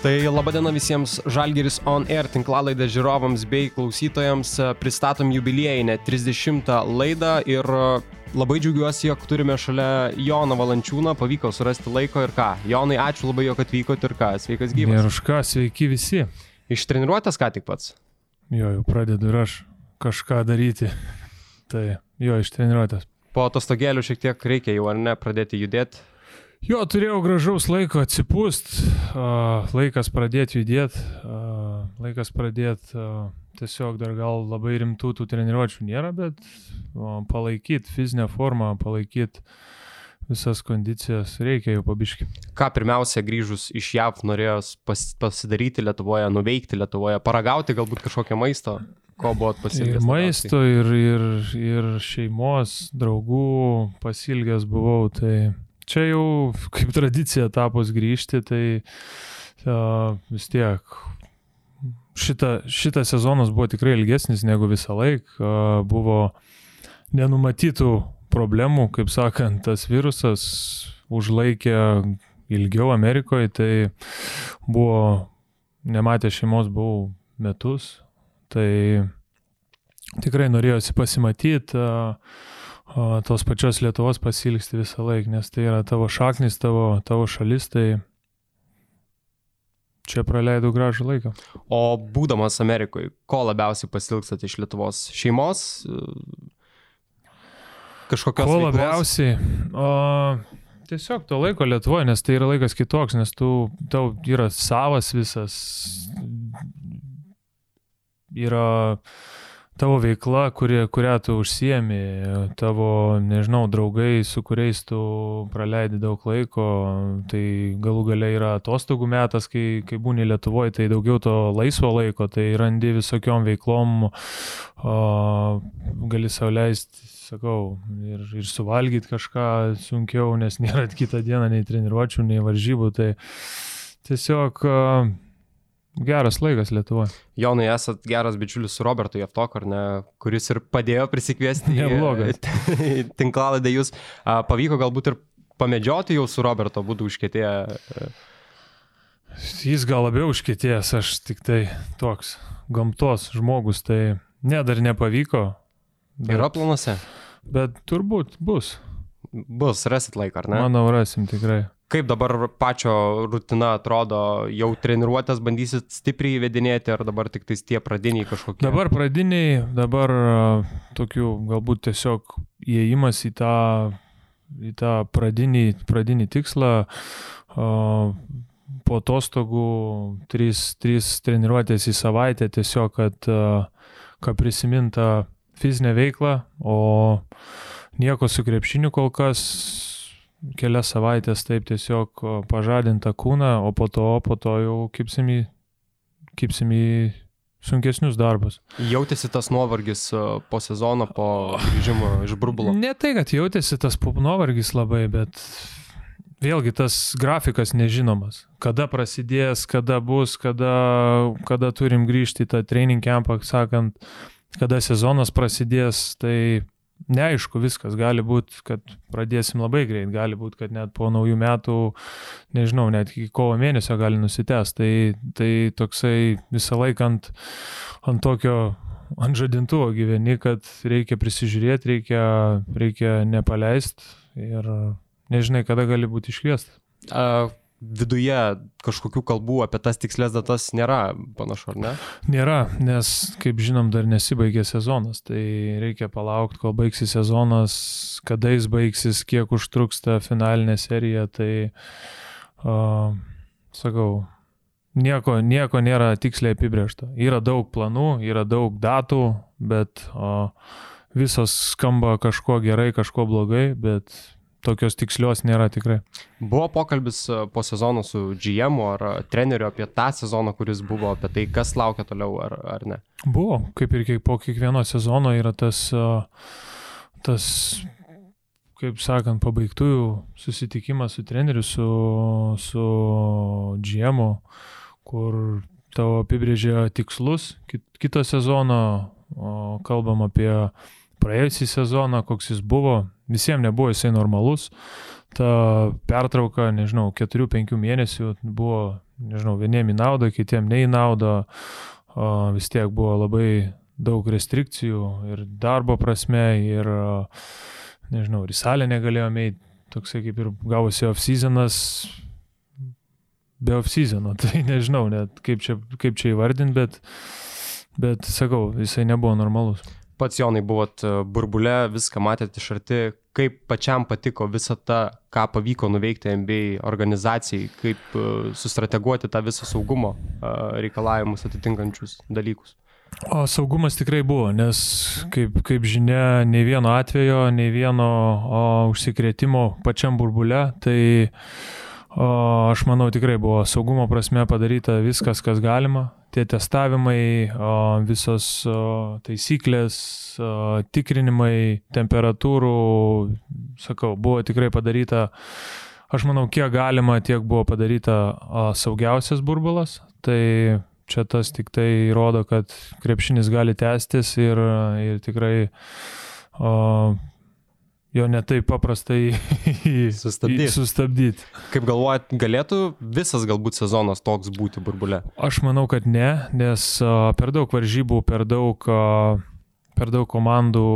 Tai laba diena visiems Žalgeris On Air tinklalaidė žiūrovams bei klausytojams. Pristatom jubiliejinę 30 laidą ir labai džiaugiuosi, jog turime šalia Joną Valančiūną, pavyko surasti laiko ir ką. Jonai, ačiū labai, jog atvykote ir ką, sveikas gyvas. Ir už ką, sveiki visi. Iš treniruotės ką tik pats? Jo, jau pradedu ir aš kažką daryti. Tai jo, iš treniruotės. Po atostogėlių šiek tiek reikia jau ar ne pradėti judėti. Jo, turėjau gražaus laiko atsipūst, laikas pradėti judėti, laikas pradėti tiesiog dar gal labai rimtų tų treniruočių nėra, bet palaikyti fizinę formą, palaikyti visas kondicijas reikia jau pabiški. Ką pirmiausia grįžus iš JAV norėjos pas, pasidaryti Lietuvoje, nuveikti Lietuvoje, paragauti galbūt kažkokią maisto, ko buvo pasilgęs? Ir maisto, ir, ir, ir šeimos, draugų pasilgęs buvau, tai čia jau kaip tradicija tapus grįžti, tai uh, vis tiek šita, šitas sezonas buvo tikrai ilgesnis negu visą laiką. Uh, buvo nenumatytų problemų, kaip sakant, tas virusas užlaikė ilgiau Amerikoje, tai buvo, nematė šeimos, buvau metus, tai tikrai norėjosi pasimatyti. Uh, tos pačios Lietuvos pasilgsti visą laiką, nes tai yra tavo šaknis, tavo, tavo šalis, tai čia praleidau gražų laiką. O būdamas Amerikoje, ko labiausiai pasilgstat iš Lietuvos? Šeimos? Kažkokios? Ko veiklos? labiausiai? O, tiesiog to laiko Lietuvoje, nes tai yra laikas kitoks, nes tu, tau yra savas visas, yra tavo veikla, kuri, kurią tu užsiemi, tavo, nežinau, draugai, su kuriais tu praleidi daug laiko, tai galų gale yra atostogų metas, kai, kai būni Lietuvoje, tai daugiau to laisvo laiko, tai randi visokiom veiklom, o, gali sauliaisti, sakau, ir, ir suvalgyti kažką sunkiau, nes nėra kitą dieną nei treniruočių, nei varžybų, tai tiesiog Geras laikas Lietuvoje. Jonai, esat geras bičiulis su Robertu Jeftok, ar ne, kuris ir padėjo prisikviesti Neblogas. į tinklalaidą. Jūs a, pavyko galbūt ir pamedžioti jau su Roberto, būtų užkėtėję. Jis gal labiau užkėtėjęs, aš tik tai toks gamtos žmogus, tai ne, dar nepavyko. Bet, Yra planuose? Bet turbūt bus. Bus, rasit laiką, ar ne? Manau, rasim tikrai. Kaip dabar pačio rutina atrodo, jau treniruotės bandysit stipriai įvedinėti, ar dabar tik tais tie pradiniai kažkokie? Dabar pradiniai, dabar tokių galbūt tiesiog įėjimas į tą, į tą pradinį, pradinį tikslą, po atostogų trys, trys treniruotės į savaitę tiesiog, kad, kad prisiminta fizinė veikla, o nieko su krepšiniu kol kas kelias savaitės taip tiesiog pažadintą kūną, o po to, po to jau kipsim į, kipsim į sunkesnius darbus. Jautėsi tas nuovargis po sezono, po grįžimo iš burbulo? Ne tai, kad jautėsi tas nuovargis labai, bet vėlgi tas grafikas nežinomas. Kada prasidės, kada bus, kada, kada turim grįžti į tą training campą, sakant, kada sezonas prasidės, tai neaišku viskas, gali būti, kad pradėsim labai greit, gali būti, kad net po naujų metų, nežinau, net iki kovo mėnesio gali nusitęs. Tai, tai toksai visą laiką ant, ant tokio, ant žadintuvo gyveni, kad reikia prisižiūrėti, reikia, reikia nepaleisti ir nežinai, kada gali būti iškviestas. Viduje kažkokių kalbų apie tas tikslės datas nėra, panašu, ar ne? Nėra, nes, kaip žinom, dar nesibaigė sezonas, tai reikia palaukti, kol baigsis sezonas, kada jis baigsis, kiek užtruks ta finalinė serija, tai, uh, sakau, nieko, nieko nėra tiksliai apibriešta. Yra daug planų, yra daug datų, bet uh, visos skamba kažko gerai, kažko blogai, bet tokios tikslios nėra tikrai. Buvo pokalbis e, po sezono su GM ar e, treneriu apie tą sezoną, kuris buvo, apie tai, kas laukia toliau ar, ar ne? Buvo, kaip ir kiek, po kiekvieno sezono yra tas, e, tas kaip sakant, pabaigtųjų susitikimas su treneriu, su, su GM, kur tavo apibrėžia tikslus kito sezono, kalbam apie praėjusį sezoną, koks jis buvo, visiems nebuvo jisai normalus. Ta pertrauka, nežinau, 4-5 mėnesių buvo, nežinau, vieniem į naudą, kitiem ne į naudą. Vis tiek buvo labai daug restrikcijų ir darbo prasme, ir, nežinau, ir į salę negalėjome eiti. Toksai kaip ir gavosi off-seasonas, be off-seasono, tai nežinau net kaip čia, kaip čia įvardinti, bet, bet sakau, jisai nebuvo normalus pats Jonai buvot e, burbule, viską matėte iš arti, kaip pačiam patiko visa ta, ką pavyko nuveikti MBA organizacijai, kaip e, sustrateguoti tą visą saugumo e, reikalavimus atitinkančius dalykus. O saugumas tikrai buvo, nes kaip, kaip žinia, nei vieno atvejo, nei vieno o, užsikrėtimo pačiam burbule, tai o, aš manau tikrai buvo saugumo prasme padaryta viskas, kas galima tie testavimai, visos taisyklės, tikrinimai, temperatūrų, sakau, buvo tikrai padaryta, aš manau, kiek galima, tiek buvo padaryta saugiausias burbulas. Tai čia tas tik tai rodo, kad krepšinis gali tęstis ir, ir tikrai o, jo netaip paprastai sustabdyti. sustabdyti. Kaip galvojat, galėtų visas galbūt sezonas toks būti burbule? Aš manau, kad ne, nes per daug varžybų, per daug, per daug komandų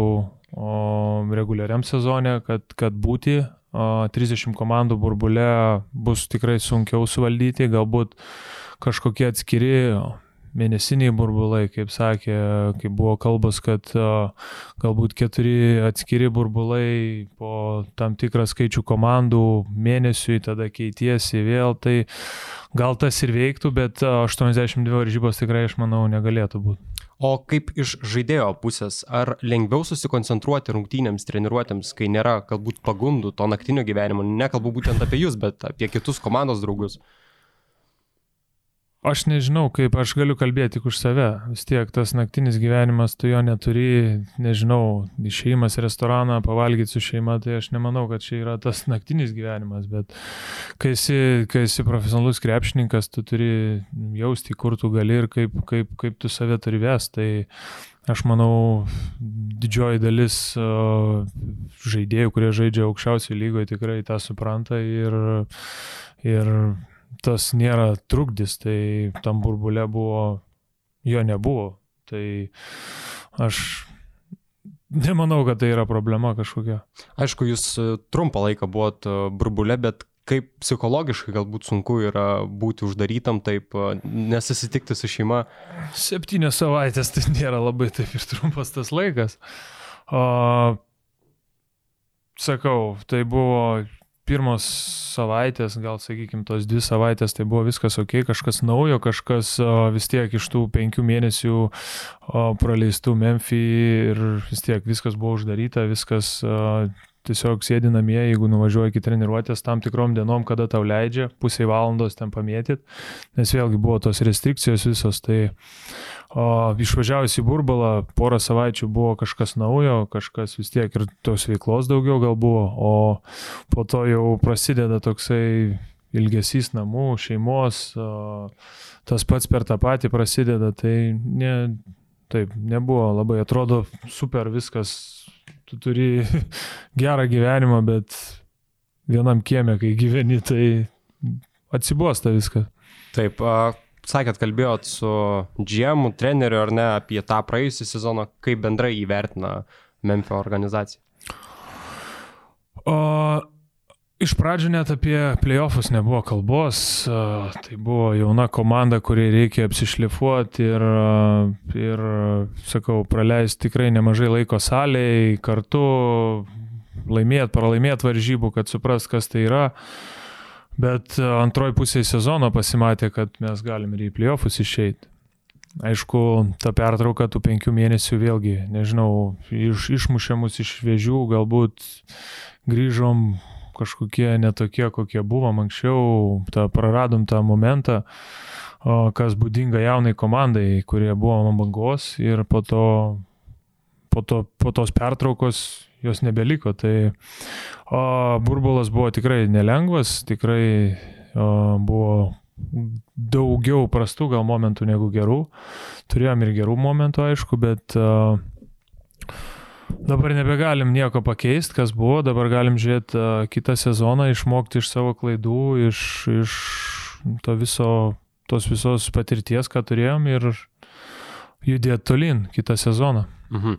reguliariam sezone, kad, kad būti uh, 30 komandų burbule bus tikrai sunkiau suvaldyti, galbūt kažkokie atskiri mėnesiniai burbulai, kaip sakė, kaip buvo kalbas, kad galbūt keturi atskiri burbulai po tam tikrą skaičių komandų mėnesiui, tada keitiesi vėl, tai gal tas ir veiktų, bet 82 varžybos tikrai, aš manau, negalėtų būti. O kaip iš žaidėjo pusės, ar lengviau susikoncentruoti rungtynėms, treniruotėms, kai nėra galbūt pagundų to naktinio gyvenimo, nekalbu būtent apie jūs, bet apie kitus komandos draugus? Aš nežinau, kaip aš galiu kalbėti tik už save. Vis tiek tas naktinis gyvenimas, tu jo neturi, nežinau, išėjimas į restoraną, pavalgyti su šeima, tai aš nemanau, kad čia yra tas naktinis gyvenimas, bet kai esi, kai esi profesionalus krepšininkas, tu turi jausti, kur tu gali ir kaip, kaip, kaip tu save turi vesti. Tai aš manau, didžioji dalis žaidėjų, kurie žaidžia aukščiausioje lygoje, tikrai tą supranta ir, ir tas nėra trukdis, tai tam burbulė buvo, jo nebuvo. Tai aš nemanau, kad tai yra problema kažkokia. Aišku, jūs e, trumpą laiką buvot e, burbulė, bet kaip psichologiškai galbūt sunku yra būti uždarytam, taip e, nesusitikti su šeima? Septynios savaitės tai nėra labai taip ir trumpas tas laikas. O, sakau, tai buvo pirmos savaitės, gal sakykime, tos dvi savaitės, tai buvo viskas ok, kažkas naujo, kažkas vis tiek iš tų penkių mėnesių praleistų Memphis ir vis tiek viskas buvo uždaryta, viskas tiesiog sėdi namie, jeigu nuvažiuoji iki treniruotės tam tikrom dienom, kada tau leidžia, pusiai valandos ten pamėtyt, nes vėlgi buvo tos restrikcijos visos, tai o, išvažiavus į burbalą porą savaičių buvo kažkas naujo, kažkas vis tiek ir tos veiklos daugiau gal buvo, o po to jau prasideda toksai ilgesys namų, šeimos, o, tas pats per tą patį prasideda, tai ne, taip, nebuvo labai, atrodo super viskas tu turi gerą gyvenimą, bet vienam kiemė, kai gyveni, tai atsibosta viskas. Taip, sakėt, kalbėjot su GM, treneriu ar ne apie tą praėjusią sezoną, kaip bendrai įvertina Memphis organizacija? O, Iš pradžių net apie playoffus nebuvo kalbos, tai buvo jauna komanda, kuriai reikia apsišlifuoti ir, ir sakau, praleisti tikrai nemažai laiko salėje, kartu laimėti, pralaimėti varžybų, kad supras, kas tai yra. Bet antroji pusė sezono pasimatė, kad mes galim ir į playoffus išeiti. Aišku, ta pertrauka tų penkių mėnesių vėlgi, nežinau, iš, išmušė mus iš vėžių, galbūt grįžom kažkokie netokie, kokie buvom anksčiau, tą praradom tą momentą, kas būdinga jaunai komandai, kurie buvo ant bangos ir po to, po, to, po tos pertraukos jos nebeliko. Tai o, burbulas buvo tikrai nelengvas, tikrai o, buvo daugiau prastų gal momentų negu gerų. Turėjom ir gerų momentų, aišku, bet o, Dabar nebegalim nieko pakeisti, kas buvo, dabar galim žiūrėti uh, kitą sezoną, išmokti iš savo klaidų, iš, iš to viso, tos visos patirties, ką turėjom ir judėti tolin kitą sezoną. Mhm.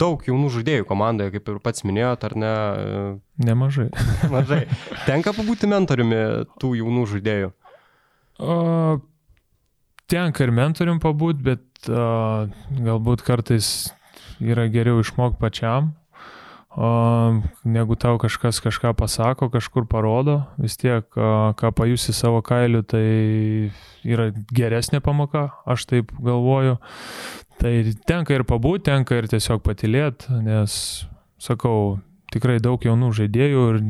Daug jaunų žaidėjų komandoje, kaip ir pats minėjot, ar ne? Nemažai. Nemažai. Tenka pabūti mentoriumi tų jaunų žaidėjų? O, tenka ir mentorium pabūti, bet o, galbūt kartais yra geriau išmokti pačiam, o, negu tau kažkas kažką pasako, kažkur parodo. Vis tiek, ką pajusi savo kailiu, tai yra geresnė pamoka, aš taip galvoju. Tai tenka ir pabūti, tenka ir tiesiog patilėti, nes, sakau, tikrai daug jaunų žaidėjų ir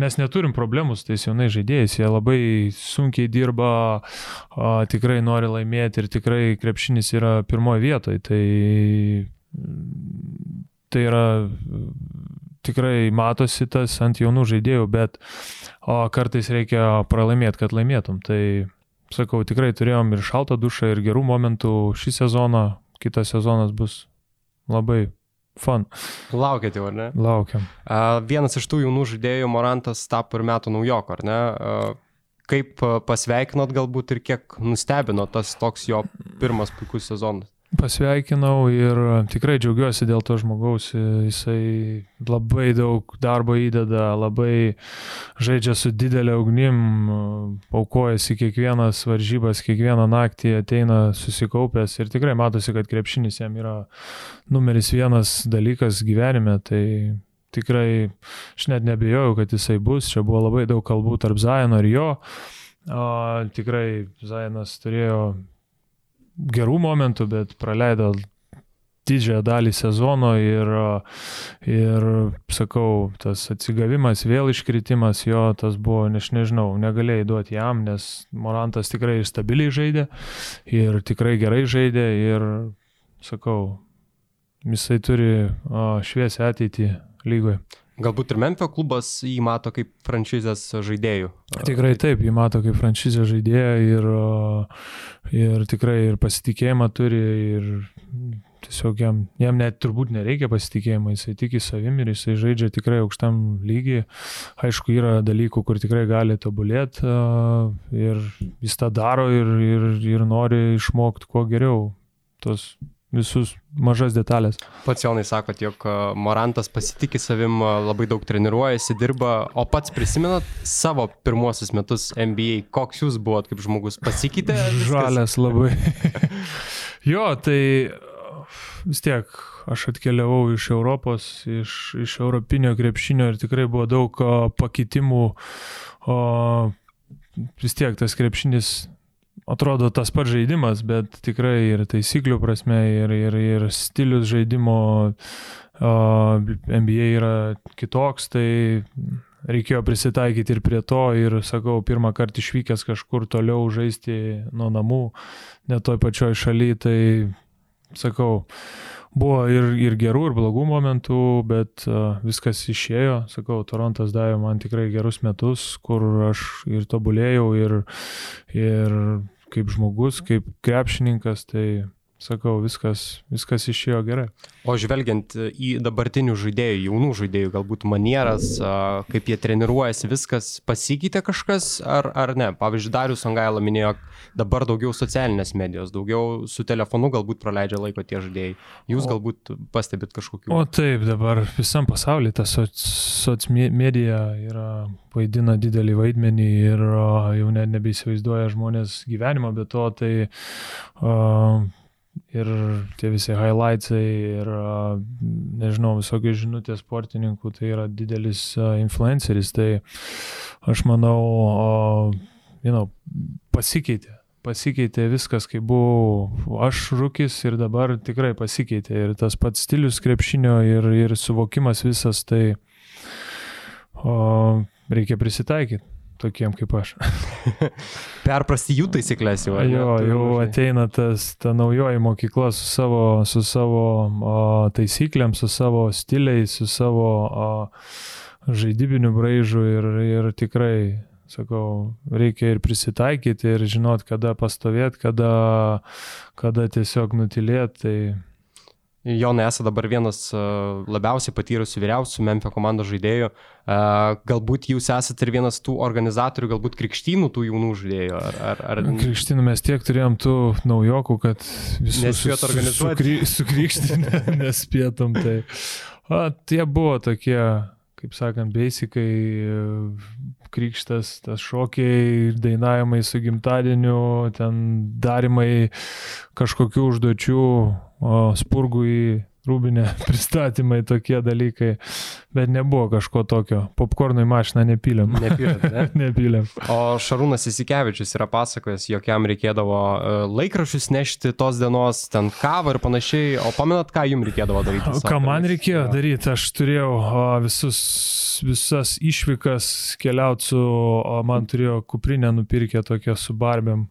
mes neturim problemų su tais jaunais žaidėjais, jie labai sunkiai dirba, a, tikrai nori laimėti ir tikrai krepšinis yra pirmoje vietoje. Tai, tai yra tikrai matosi tas ant jaunų žaidėjų, bet o, kartais reikia pralaimėti, kad laimėtum. Tai sakau, tikrai turėjom ir šaltą dušą, ir gerų momentų šį sezoną, kitas sezonas bus labai fun. Laukiat jau, ar ne? Laukiam. Vienas iš tų jaunų žaidėjų, Morantas, tapo ir metų naujoko, ar ne? Kaip pasveikinot galbūt ir kiek nustebino tas toks jo pirmas puikus sezonas? Pasveikinau ir tikrai džiaugiuosi dėl to žmogaus. Jisai labai daug darbo įdeda, labai žaidžia su didelė ugnim, paukojasi kiekvienas varžybas, kiekvieną naktį ateina susikaupęs ir tikrai matosi, kad krepšinis jam yra numeris vienas dalykas gyvenime. Tai tikrai aš net nebejojau, kad jisai bus. Čia buvo labai daug kalbų tarp Zaino ir jo. O, tikrai Zainas turėjo gerų momentų, bet praleido didžiąją dalį sezono ir, ir, sakau, tas atsigavimas, vėl iškritimas jo, tas buvo, aš nežinau, negalėjai duoti jam, nes Morantas tikrai stabiliai žaidė ir tikrai gerai žaidė ir, sakau, jisai turi šviesę ateitį lygoje. Galbūt ir Memphis klubas jį mato kaip franšizės žaidėjų. Tikrai taip, jį mato kaip franšizės žaidėją ir, ir tikrai ir pasitikėjimą turi ir tiesiog jam, jam net turbūt nereikia pasitikėjimo, jisai tiki savim ir jisai žaidžia tikrai aukštam lygiai. Aišku, yra dalykų, kur tikrai gali tobulėti ir jis tą daro ir, ir, ir nori išmokti kuo geriau tos visus mažas detalės. Pats Jonai sakot, jog Morantas pasitikė savim, labai daug treniruojasi, dirba, o pats prisimenat savo pirmuosius metus NBA, koks jūs buvot kaip žmogus, pasikeitė? Žalės labai. jo, tai vis tiek aš atkeliavau iš Europos, iš, iš europinio krepšinio ir tikrai buvo daug pakitimų, o vis tiek tas krepšinis atrodo tas pats žaidimas, bet tikrai ir taisyklių prasme, ir, ir, ir stilius žaidimo uh, NBA yra kitoks, tai reikėjo prisitaikyti ir prie to ir, sakau, pirmą kartą išvykęs kažkur toliau žaisti nuo namų, ne toj pačioj šaly, tai, sakau, Buvo ir, ir gerų, ir blogų momentų, bet uh, viskas išėjo. Sakau, Torontas davė man tikrai gerus metus, kur aš ir tobulėjau, ir, ir kaip žmogus, kaip krepšininkas, tai sakau, viskas, viskas išėjo gerai. O žvelgiant į dabartinių žaidėjų, jaunų žaidėjų, galbūt manieras, kaip jie treniruojasi, viskas pasikeitė kažkas ar, ar ne? Pavyzdžiui, Darius Angaila minėjo, dabar daugiau socialinės medijos, daugiau su telefonu galbūt praleidžia laiko tie žaidėjai. Jūs o, galbūt pastebit kažkokių. O taip, dabar visam pasaulyje ta soc, soc medija yra, vaidina didelį vaidmenį ir jau net nebeįsivaizduoja žmonės gyvenimo, bet to tai uh, ir tie visi highlightsai ir, nežinau, visokios žinutės sportininkų, tai yra didelis influenceris, tai aš manau, you know, pasikeitė. Pasikeitė viskas, kai buvau aš rūkis ir dabar tikrai pasikeitė. Ir tas pats stilius krepšinio ir, ir suvokimas visas, tai o, reikia prisitaikyti tokiem kaip aš. Perprasti jų taisyklės jau. Jo, jau ateina tas, ta naujoji mokykla su savo, su savo o, taisyklėm, su savo stiliais, su savo o, žaidybiniu braižu ir, ir tikrai, sakau, reikia ir prisitaikyti ir žinot, kada pastovėti, kada, kada tiesiog nutilėti. Tai Jonai esate dabar vienas labiausiai patyrusių vyriausių Memphis komandos žaidėjų. Galbūt jūs esate ir vienas tų organizatorių, galbūt krikštynų tų jaunų žaidėjų. Ar, ar, ar... Krikštynų mes tiek turėjom tų naujokų, kad visus nespėt organizuoti. Su, su krikštynė nespėtum. Tai. A, tie buvo tokie, kaip sakant, beisikai krikštas, tas šokiai, dainavimai su gimtadieniu, ten darimai kažkokių užduočių, spurgų į rūbinę pristatymai, tokie dalykai, bet nebuvo kažko tokio. Popkornų į mašiną nepylėm. Nepylėm, ne? nepylėm. O Šarūnas Įsikevičius yra pasakojęs, jog jam reikėdavo e, laikrašius nešti tos dienos, ten kavą ir panašiai. O pamenat, ką jums reikėdavo daryti? Ką man reikėjo daryti? Aš turėjau visus, visas išvykas keliauti su, man turėjo kuprinę nupirkę tokią su barbėm.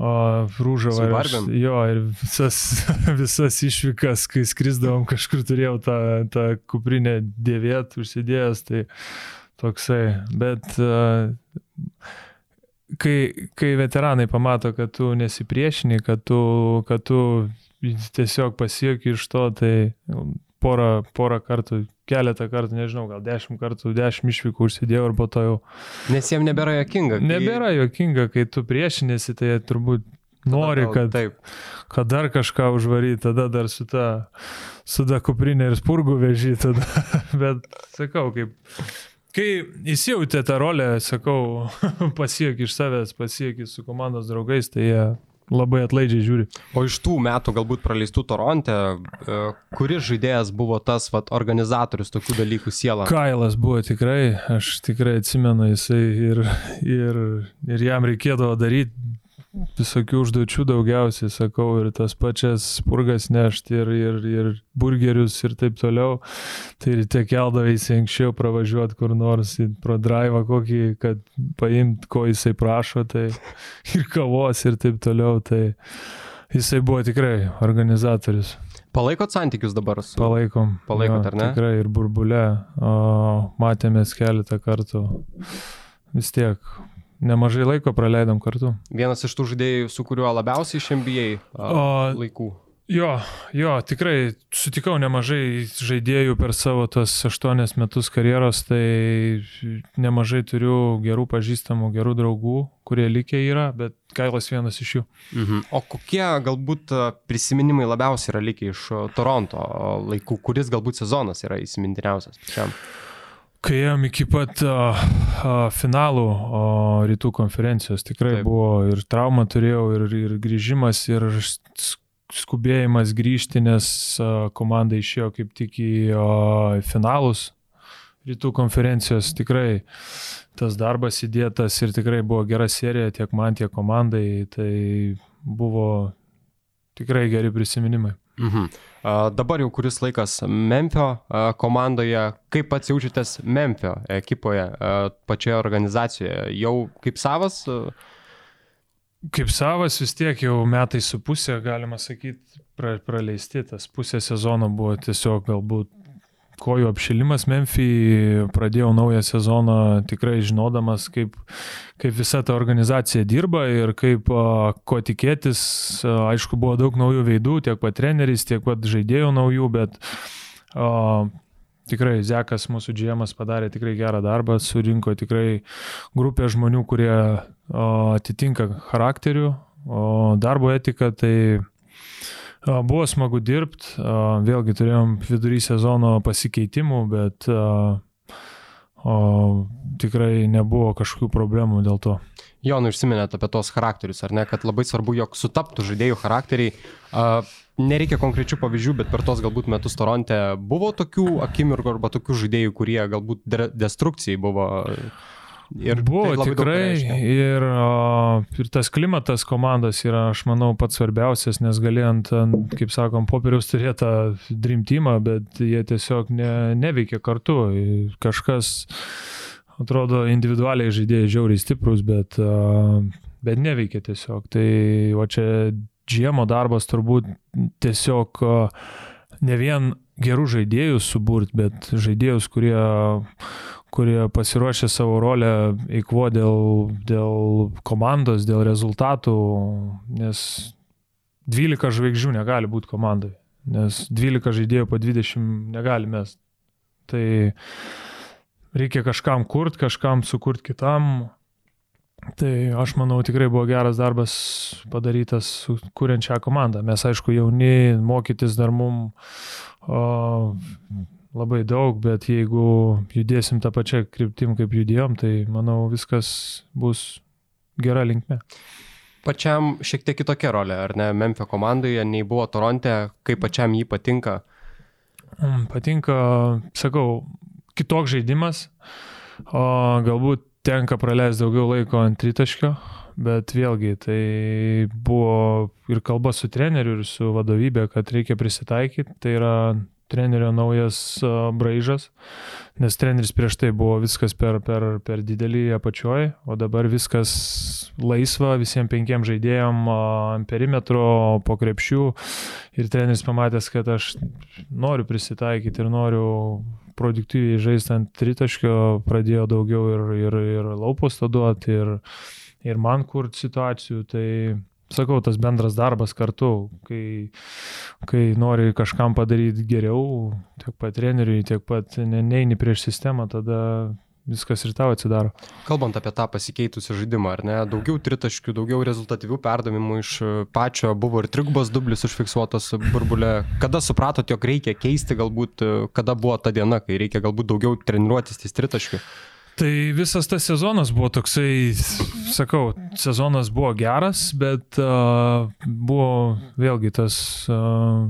O Rūžava. Ir, jo, ir visas, visas išvykas, kai skrisdavom, kažkur turėjau tą, tą kuprinę dėvėt, užsidėjęs, tai toksai. Bet kai, kai veteranai pamato, kad tu nesipriešini, kad tu, kad tu tiesiog pasieki iš to, tai porą, porą kartų keletą kartų, nežinau, gal dešimt kartų, dešimt išvykų užsidėjau ir po to jau. Nes jiems nebėra jokinga. Kai... Nebėra jokinga, kai tu priešinėsi, tai turbūt nori, kad, Taip. kad dar kažką užvaryti, tada dar su ta, su ta kuprinė ir spurgų vežį, tada. Bet sakau, kaip Kai įsijauti tą rolę, sakau, pasiek iš savęs, pasiek su komandos draugais, tai jie labai atlaidžiai žiūri. O iš tų metų galbūt praleistų Toronte, e, kuris žaidėjas buvo tas vat, organizatorius tokių dalykų siela? Kailas buvo tikrai, aš tikrai atsimenu jisai ir, ir, ir jam reikėdavo daryti visokių užduočių daugiausiai, sakau, ir tas pačias spurgas nešti, ir, ir, ir burgerius, ir taip toliau. Tai ryte keldavaisi anksčiau pravažiuoti kur nors pro drivą kokį, kad paimt, ko jisai prašo, tai ir kavos, ir taip toliau. Tai jisai buvo tikrai organizatorius. Palaikot santykius dabar su... Palaikom. Palaikot, jo, ar ne? Tikrai ir burbulė. O, matėmės keletą kartų. Vis tiek nemažai laiko praleidom kartu. Vienas iš tų žaidėjų, su kuriuo labiausiai iš NBA o, laikų. Jo, jo, tikrai sutikau nemažai žaidėjų per savo tos aštuonias metus karjeros, tai nemažai turiu gerų pažįstamų, gerų draugų, kurie likę yra, bet Kailas vienas iš jų. Mhm. O kokie galbūt prisiminimai labiausiai yra likę iš Toronto laikų, kuris galbūt sezonas yra įsimintiniausias? Šiam? Kai ėjom iki pat uh, uh, finalų uh, rytų konferencijos, tikrai Taip. buvo ir trauma turėjau, ir, ir grįžimas, ir skubėjimas grįžti, nes uh, komanda išėjo kaip tik į uh, finalus rytų konferencijos. Tikrai tas darbas įdėtas ir tikrai buvo gera serija tiek man, tiek komandai. Tai buvo tikrai geri prisiminimai. Mhm. Dabar jau kuris laikas Memphio komandoje. Kaip pats jaučiatės Memphio ekipoje, pačioje organizacijoje? Jau kaip savas? Kaip savas vis tiek jau metai su pusė, galima sakyti, pra, praleisti. Tas pusė sezono buvo tiesiog galbūt kojų apšilimas Memphį, pradėjau naują sezoną tikrai žinodamas, kaip, kaip visa ta organizacija dirba ir kaip, ko tikėtis. Aišku, buvo daug naujų veidų, tiek pat treneris, tiek pat žaidėjų naujų, bet o, tikrai Zekas, mūsų džiemas, padarė tikrai gerą darbą, surinko tikrai grupę žmonių, kurie o, atitinka charakterių, o darbo etika, tai Buvo smagu dirbti, vėlgi turėjom vidury sezono pasikeitimų, bet o, tikrai nebuvo kažkokių problemų dėl to. Jonai, užsiminėt apie tos charakterius, ar ne, kad labai svarbu, jog sutaptų žaidėjų charakteriai. Nereikia konkrečių pavyzdžių, bet per tos galbūt metus Toronte buvo tokių akimirkų arba tokių žaidėjų, kurie galbūt destrukcijai buvo Ir buvo tai tikrai, ir, ir tas klimatas komandos yra, aš manau, pats svarbiausias, nes galėjant, kaip sakom, popieriaus turėtą Dream Teamą, bet jie tiesiog ne, neveikia kartu. Kažkas, atrodo, individualiai žaidėjai žiauriai stiprus, bet, bet neveikia tiesiog. Tai o čia džiemo darbas turbūt tiesiog ne vien gerų žaidėjų suburt, bet žaidėjus, kurie kurie pasiruošė savo rolę eikvo dėl, dėl komandos, dėl rezultatų, nes 12 žvaigždžių negali būti komandai. nes 12 žaidėjų po 20 negalime. Tai reikia kažkam kurt, kažkam sukurt kitam. Tai aš manau tikrai buvo geras darbas padarytas kuriant šią komandą. Mes aišku jauni, mokytis dar mum o, labai daug, bet jeigu judėsim tą pačią kryptim, kaip judėjom, tai manau viskas bus gera linkme. Pačiam šiek tiek kitokia rolė, ar ne, Memphis komandoje, nei buvo Toronte, kaip pačiam jį patinka? Mm, patinka, sakau, kitoks žaidimas, o galbūt tenka praleisti daugiau laiko ant tritaškio, bet vėlgi tai buvo ir kalba su treneriu, ir su vadovybė, kad reikia prisitaikyti, tai yra trenerio naujas braižas, nes treneris prieš tai buvo viskas per, per, per didelį apačioj, o dabar viskas laisva visiems penkiem žaidėjom ant perimetro, po krepšių. Ir treneris pamatęs, kad aš noriu prisitaikyti ir noriu produktyviai žaisti ant tritaškio, pradėjo daugiau ir, ir, ir laupos to duoti, ir, ir man kurt situacijų, tai sakau, tas bendras darbas kartu, kai, kai nori kažkam padaryti geriau, tiek pat treneriui, tiek pat ne, neini prieš sistemą, tada viskas ir tau atsidaro. Kalbant apie tą pasikeitusią žaidimą, ar ne, daugiau tritaškių, daugiau rezultatyvių perdavimų iš pačio buvo ir trigubas dublis užfiksuotas burbulė. Kada supratot, jog reikia keisti, galbūt kada buvo ta diena, kai reikia galbūt daugiau treniruotis ties tritaškių? Tai visas tas sezonas buvo toksai, sakau, sezonas buvo geras, bet uh, buvo vėlgi tas uh,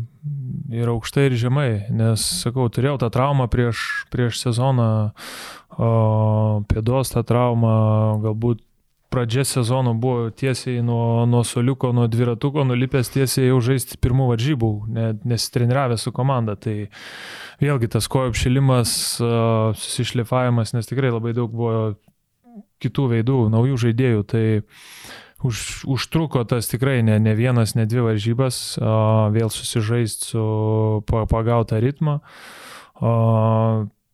ir aukštai, ir žemai, nes, sakau, turėjau tą traumą prieš, prieš sezoną, uh, pėdos tą traumą, galbūt pradžia sezono buvo tiesiai nuo, nuo soliuko, nuo dviratuko, nulipęs tiesiai jau žaisti pirmų varžybų, nesitreniravęs su komanda. Tai vėlgi tas kojų apšilimas, susišlifavimas, nes tikrai labai daug buvo kitų veidų, naujų žaidėjų. Tai už, užtruko tas tikrai ne, ne vienas, ne dvi varžybas, vėl susižaisti su pagautą ritmą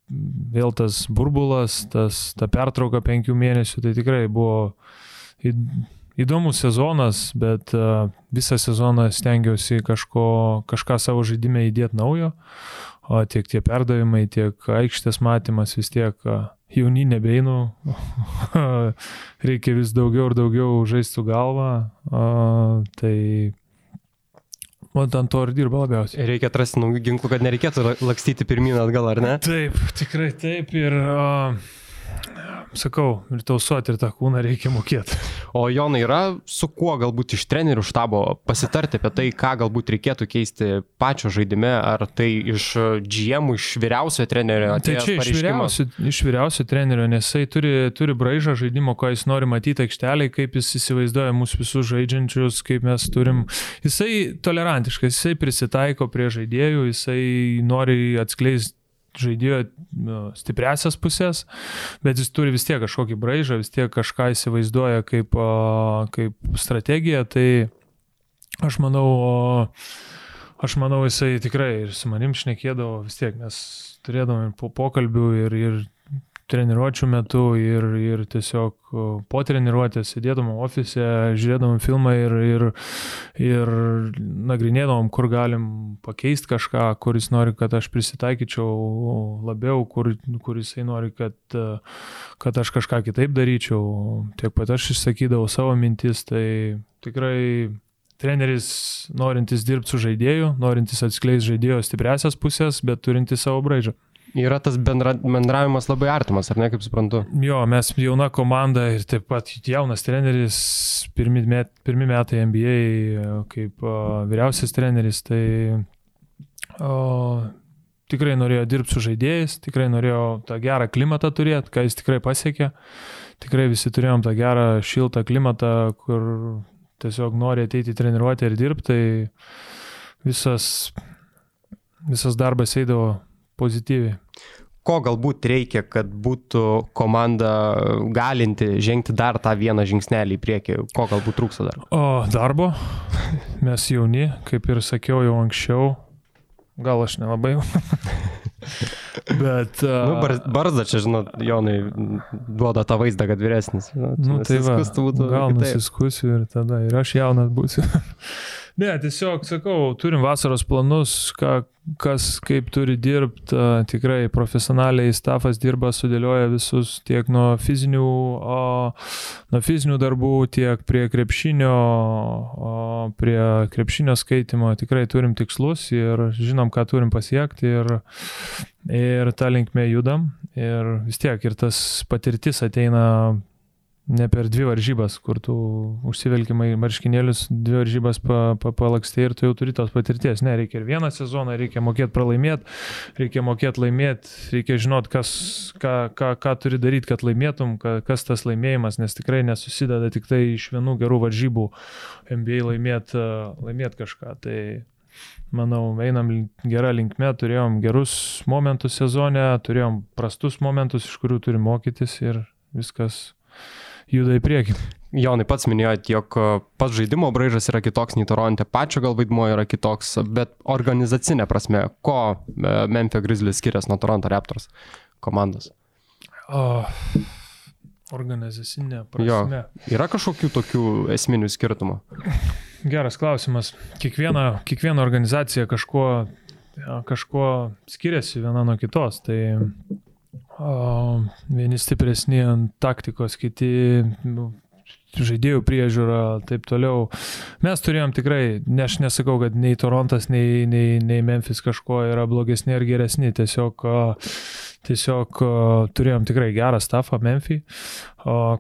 vėl tas burbulas, tas, ta pertrauka penkių mėnesių, tai tikrai buvo įdomus sezonas, bet uh, visą sezoną stengiausi kažko, kažką savo žaidime įdėti naujo, o tiek tie perdavimai, tiek aikštės matymas vis tiek uh, jauni nebeinu, reikia vis daugiau ir daugiau žaisti uh, tai O ant to ir dirba labiausiai. Reikia atrasti naujų ginklų, kad nereikėtų lakstyti pirmyn atgal, ar ne? Taip, tikrai taip. Ir uh, sakau, ir tausoti ir tą kūną reikia mokėti. O Jonai, yra su kuo galbūt iš trenerių štabo pasitarti apie tai, ką galbūt reikėtų keisti pačio žaidime, ar tai iš GM, iš vyriausio trenerio? Tai čia iš vyriausio, iš vyriausio trenerio, nes jisai turi, turi braižą žaidimo, ko jis nori matyti aikšteliai, kaip jis įsivaizduoja mūsų visus žaidžiančius, kaip mes turim. Jisai tolerantiškas, jisai prisitaiko prie žaidėjų, jisai nori atskleisti žaidėjo nu, stipresias pusės, bet jis turi vis tiek kažkokį braižą, vis tiek kažką įsivaizduoja kaip, kaip strategiją, tai aš manau, aš manau jisai tikrai ir su manim šnekėdavo vis tiek, mes turėdavom po pokalbių ir, ir treniruočio metu ir, ir tiesiog po treniruotės sėdėdavom ofise, žiūrėdavom filmą ir, ir, ir nagrinėdavom, kur galim pakeisti kažką, kuris nori, kad aš prisitaikyčiau labiau, kur, kur jisai nori, kad, kad aš kažką kitaip daryčiau. Tiek pat aš išsakydavau savo mintis, tai tikrai treneris norintis dirbti su žaidėju, norintis atskleisti žaidėjo stipresias pusės, bet turintis savo braižą. Yra tas bendra, bendravimas labai artimas, ar ne, kaip suprantu? Jo, mes jauna komanda ir taip pat jaunas treneris, pirmi, met, pirmi metai NBA kaip o, vyriausias treneris, tai o, tikrai norėjo dirbti su žaidėjais, tikrai norėjo tą gerą klimatą turėti, ką jis tikrai pasiekė. Tikrai visi turėjom tą gerą šiltą klimatą, kur tiesiog nori ateiti į treniruotę ir dirbti, tai visas, visas darbas eidavo pozityviai. Ko galbūt reikia, kad būtų komanda galinti žengti dar tą vieną žingsnelį į priekį? Ko galbūt trūksta dar? O darbo. Mes jauni, kaip ir sakiau jau anksčiau. Gal aš nelabai. Bet. Uh, nu, bar, barzda čia, žinot, Jonai duoda tą vaizdą, kad vyresnis. Žinot, nu, tai va, būtų, gal nusiskusiu ir tada ir aš jaunas būsiu. Ne, tiesiog sakau, turim vasaros planus, ką, kas kaip turi dirbti, tikrai profesionaliai stafas dirba, sudėlioja visus tiek nuo fizinių, o, nuo fizinių darbų, tiek prie krepšinio, o, prie krepšinio skaitimo, tikrai turim tikslus ir žinom, ką turim pasiekti ir, ir tą linkmę judam. Ir vis tiek ir tas patirtis ateina ne per dvi varžybas, kur tu užsivelkimai marškinėlius, dvi varžybas pa, pa, palakstai ir tu jau turi tos patirties. Ne, reikia ir vieną sezoną, reikia mokėti pralaimėti, reikia mokėti laimėti, reikia žinot, kas, ką, ką, ką turi daryti, kad laimėtum, ka, kas tas laimėjimas, nes tikrai nesusideda tik tai iš vienų gerų varžybų NBA laimėti laimėt kažką. Tai manau, einam gerą linkmę, turėjom gerus momentus sezone, turėjom prastus momentus, iš kurių turim mokytis ir viskas juda į priekį. Jonai pats minėjote, jog e, pats žaidimo braižas yra kitoks nei Toronte, pačio gal vaidmuo yra kitoks, bet organizacinė prasme, ko e, Memphis Grizzlies skiriasi nuo Toronto Raptors komandos? O, organizacinė prasme. Jo, yra kažkokių tokių esminių skirtumų? Geras klausimas. Kiekviena, kiekviena organizacija kažkuo, kažkuo skiriasi viena nuo kitos. Tai vieni stipresni ant taktikos, kiti nu, žaidėjų priežiūra, taip toliau. Mes turėjom tikrai, ne aš nesakau, kad nei Torontas, nei, nei, nei Memphis kažko yra blogesni ar geresni, tiesiog Tiesiog turėjom tikrai gerą stafą Memphį,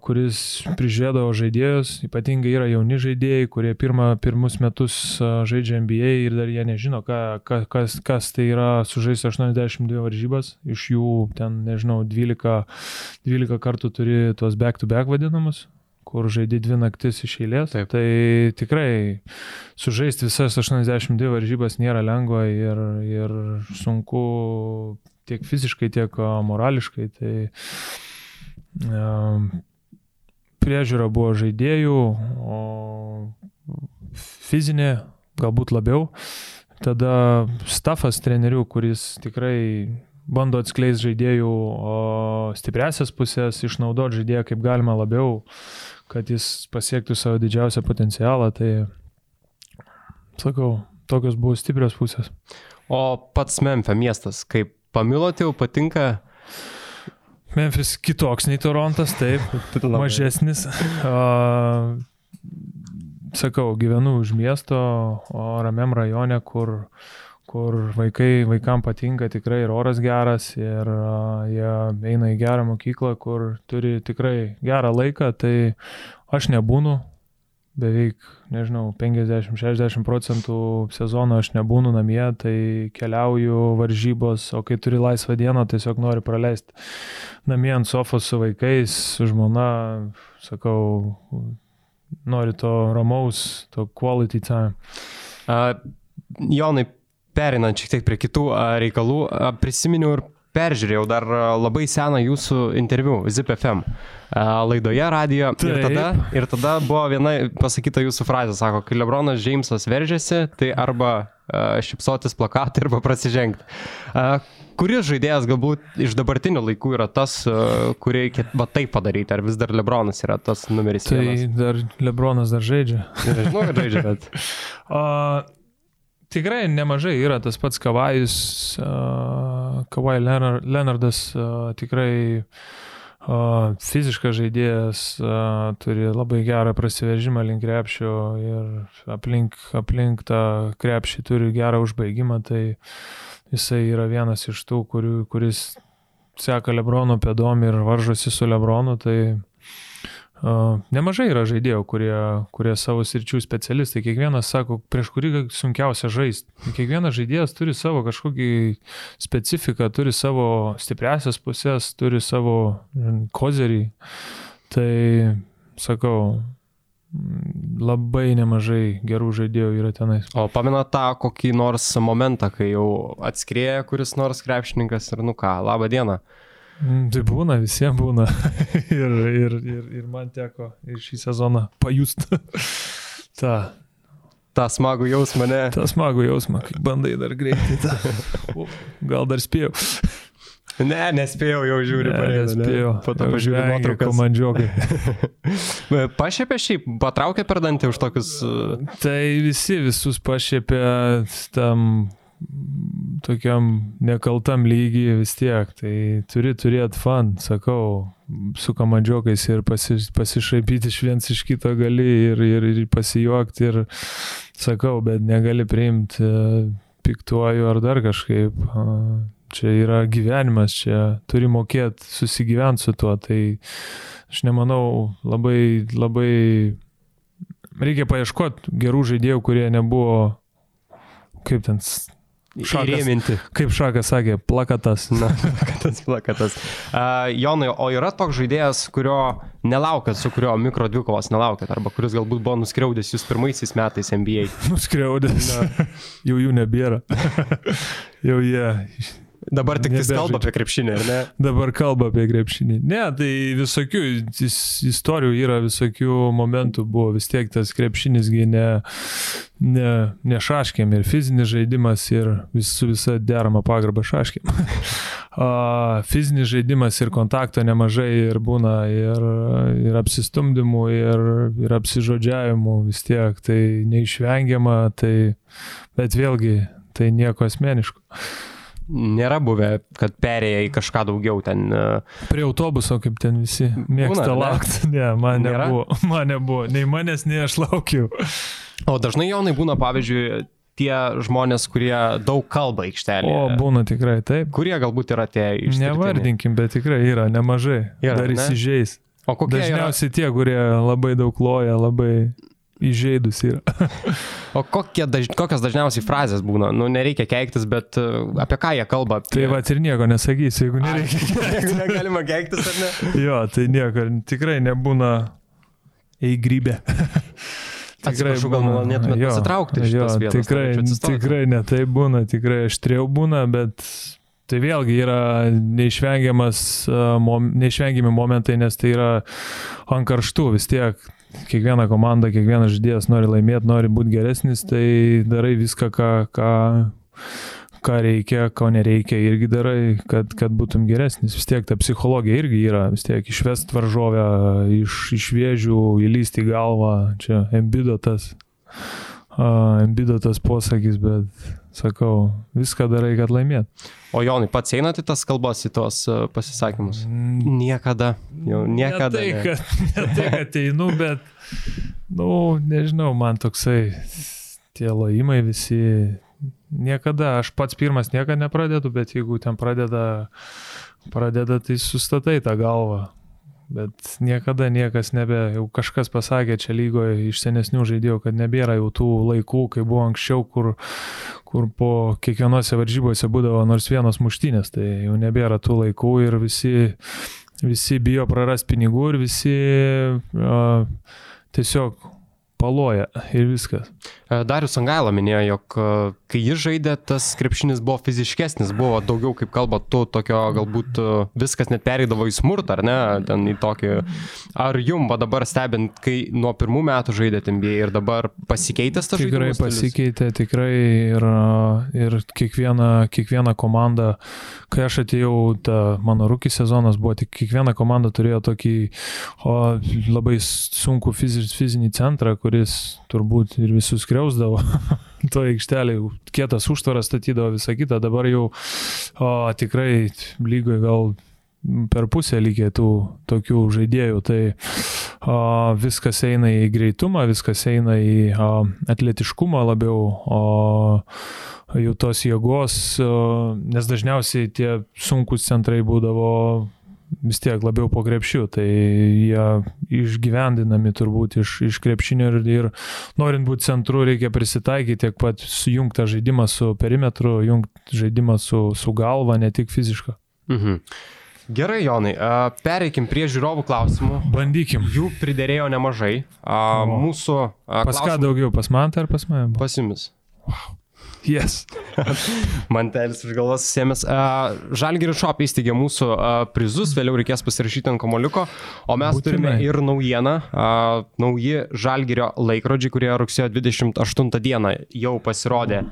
kuris prižiūrėdavo žaidėjus, ypatingai yra jauni žaidėjai, kurie pirmą, pirmus metus žaidžia NBA ir dar jie nežino, ką, kas, kas tai yra sužaisti 82 varžybas, iš jų ten, nežinau, 12, 12 kartų turi tuos back-to-back -back vadinamus, kur žaidži dvi naktis iš eilės. Taip. Tai tikrai sužaisti visas 82 varžybas nėra lengva ir, ir sunku tiek fiziškai, tiek morališkai. Tai priežiūra buvo žaidėjų, o fizinė galbūt labiau. Tada stafas trenerių, kuris tikrai bando atskleisti žaidėjų stipresias pusės, išnaudoti žaidėją kaip galima labiau, kad jis pasiektų savo didžiausią potencialą. Tai sakau, tokios buvo stiprios pusės. O pats Memphis miestas, kaip Pamilot jau patinka? Memphis kitoks nei Torontas, taip, mažesnis. Uh, sakau, gyvenu už miesto, o ramiam rajone, kur, kur vaikai, vaikam patinka tikrai ir oras geras, ir uh, jie eina į gerą mokyklą, kur turi tikrai gerą laiką, tai aš nebūnu beveik, nežinau, 50-60 procentų sezono aš nebūnu namie, tai keliauju varžybos, o kai turi laisvą dieną, tiesiog noriu praleisti namie ant sofos su vaikais, su žmona, sakau, noriu to ramaus, to quality time. Uh, Jonai, perinant šiek tiek prie kitų reikalų, prisiminiau ir peržiūrėjau dar labai seną jūsų interviu ZipFM laidoje radio Taip. ir tada, ir tada buvo viena pasakyta jūsų frazė, sako, kai Lebronas Džeimsas veržiasi, tai arba uh, šipsotis plakatą arba prasižengti. Uh, kuris žaidėjas galbūt iš dabartinių laikų yra tas, uh, kurį reikia va taip padaryti, ar vis dar Lebronas yra tas numeris tai vienas? Dar Lebronas dar žaidžia. Nežinau, kad žaidžia, bet. uh, Tikrai nemažai yra tas pats Kavajus, uh, Kavai Leonardas uh, tikrai uh, fiziškas žaidėjas, uh, turi labai gerą prasiveržimą link krepšio ir aplink, aplink tą krepšį turi gerą užbaigimą, tai jisai yra vienas iš tų, kurių, kuris seka Lebrono pėdom ir varžosi su Lebronu, tai Nemažai yra žaidėjų, kurie, kurie savo sričių specialistai. Kiekvienas sako, prieš kurį sunkiausia žaisti. Kiekvienas žaidėjas turi savo kažkokį specifiką, turi savo stipresias pusės, turi savo kozerį. Tai sakau, labai nemažai gerų žaidėjų yra tenais. O pamena tą kokį nors momentą, kai jau atskrieja kuris nors krepšininkas ir nu ką, laba diena. Mm, tai būna, visiems būna. ir, ir, ir, ir man teko ir šį sezoną pajust tą. Ta smagų jausmą, ne? Ta smagų jausmą, kai bandai dar greitai. Ta. Gal dar spėjau. Ne, nespėjau, jau žiūriu, Ne, pareina, ne? nespėjau. Po to žvengia nuotraukas. Komandžiokai. Pašiepė šiaip, patraukė per dantį už tokius... Tai visi visus pašiepė tam tokiam nekaltam lygiai vis tiek. Tai turi turėti fan, sakau, su komandžiokais ir pasi, pasišaipyti iš viens iš kito gali ir, ir, ir pasijuokti ir sakau, bet negali priimti e, piktuoju ar dar kažkaip. Čia yra gyvenimas, čia turi mokėti susigyventi su tuo. Tai aš nemanau, labai, labai reikia paieškoti gerų žaidėjų, kurie nebuvo, kaip ten, Šakas. Įrėminti. kaip Šakas sakė, plakatas. Na, plakatas, plakatas. Uh, Jonai, o yra toks žaidėjas, kurio nelaukėt, su kurio mikro dvikovos nelaukėt, arba kuris galbūt buvo nuskriaudęs jūs pirmaisiais metais NBA? Nuskriaudęs. Jau jų nebėra. Jau jie Dabar tik Nebežaidžia. kalba apie krepšinį, ar ne? dabar kalba apie krepšinį. Ne, tai visokių is, istorijų yra, visokių momentų buvo. Vis tiek tas krepšinysgi ne, ne, ne šaškėm ir fizinis žaidimas ir vis, su visa derama pagarba šaškėm. A, fizinis žaidimas ir kontakto nemažai ir būna ir, ir apsistumdymų, ir, ir apsižodžiavimų vis tiek. Tai neišvengiama, tai, bet vėlgi tai nieko asmeniško. Nėra buvę, kad perėję į kažką daugiau ten. Uh, Prie autobuso, kaip ten visi mėgsta Būna, ne? laukti. Ne, man Nėra? nebuvo. Man nebuvo. Nei manęs, nei aš laukiau. o dažnai Jonai būna, pavyzdžiui, tie žmonės, kurie daug kalba aikštelėje. O, būna tikrai taip. Kurie galbūt yra tie iš... Nevardinkim, bet tikrai yra nemažai. Yra, Dar ne? įsižeis. O kokie yra, Dažniausiai tie, kurie labai daug loja, labai įžeidus yra. o kokie daž, kokios dažniausiai frazės būna? Nu, nereikia keiktis, bet uh, apie ką jie kalba? Apie... Tai va ir nieko nesakysiu, jeigu nereikia. Jeigu negalima keiktis, ar ne? Jo, tai nieko, tikrai nebūna įgrybė. Atsiprašau, gal norėtumėt pasitraukti iš jo, vietos, Tikrai, tikrai ne tai būna, tikrai aštriau būna, bet tai vėlgi yra neišvengiamas, mom, neišvengiami momentai, nes tai yra ant karštų vis tiek. Kiekviena komanda, kiekvienas žaidėjas nori laimėti, nori būti geresnis, tai darai viską, ką, ką, ką reikia, ko nereikia, irgi darai, kad, kad būtum geresnis. Vis tiek ta psichologija irgi yra, vis tiek išvest varžovę iš, iš vėžių, įlysti galvą, čia embido tas, embido tas posakis, bet sakau, viską darai, kad laimėt. O Jonai, pats einate tas kalbas į tos uh, pasisakymus? Niekada. Jau niekada. Ne tai, ne. kad, ne tai, kad einu, bet, na, nu, nežinau, man toksai, tie lojimai visi, niekada, aš pats pirmas niekada nepradedu, bet jeigu ten pradeda, pradeda tai sustatai tą galvą. Bet niekada niekas nebe, jau kažkas pasakė čia lygoje iš senesnių žaidėjų, kad nebėra jau tų laikų, kai buvo anksčiau, kur, kur po kiekvienose varžybose būdavo nors vienos muštynės, tai jau nebėra tų laikų ir visi, visi bijo praras pinigų ir visi uh, tiesiog paloja ir viskas. E, Darius Angaila minėjo, jog e, kai jis žaidė, tas krepšinis buvo fiziškesnis, buvo daugiau, kaip kalba, tu tokio galbūt e, viskas net pereidavo į smurtą, ar ne, ten į tokį. Ar jum, va dabar stebint, kai nuo pirmų metų žaidėte NBA ir dabar pasikeitęs tas Tikrai žaidimas? pasikeitė, tikrai ir, ir kiekviena, kiekviena komanda, kai aš atėjau, ta mano rūkį sezonas buvo, tik kiekviena komanda turėjo tokį o, labai fizi, fizinį centrą, kuris turbūt ir visus kreusdavo. to aikštelė, kietas užtvaras statydavo visą kitą, dabar jau o, tikrai lygoje gal per pusę lygiai tų tokių žaidėjų, tai o, viskas eina į greitumą, viskas eina į o, atletiškumą labiau, o jau tos jėgos, o, nes dažniausiai tie sunkus centrai būdavo vis tiek labiau po krepšių, tai jie išgyvendinami turbūt iš, iš krepšinio ir, ir norint būti centru reikia prisitaikyti tiek pat sujungti tą žaidimą su perimetru, jungti žaidimą su, su galva, ne tik fizišką. Mhm. Gerai, Jonai, pereikim prie žiūrovų klausimų. Bandykim. Jų priderėjo nemažai. Mūsų... Pas ką daugiau, pas man tai ar pas mane? buvo? Pas jumis. Yes. Mantelis už galvos sėmės. Žalgiris Shop įsteigė mūsų prizus, vėliau reikės pasirašyti ant kamoliuko. O mes Būtinai. turime ir naujieną. Nauji Žalgirio laikrodžiai, kurie rugsėjo 28 dieną jau pasirodė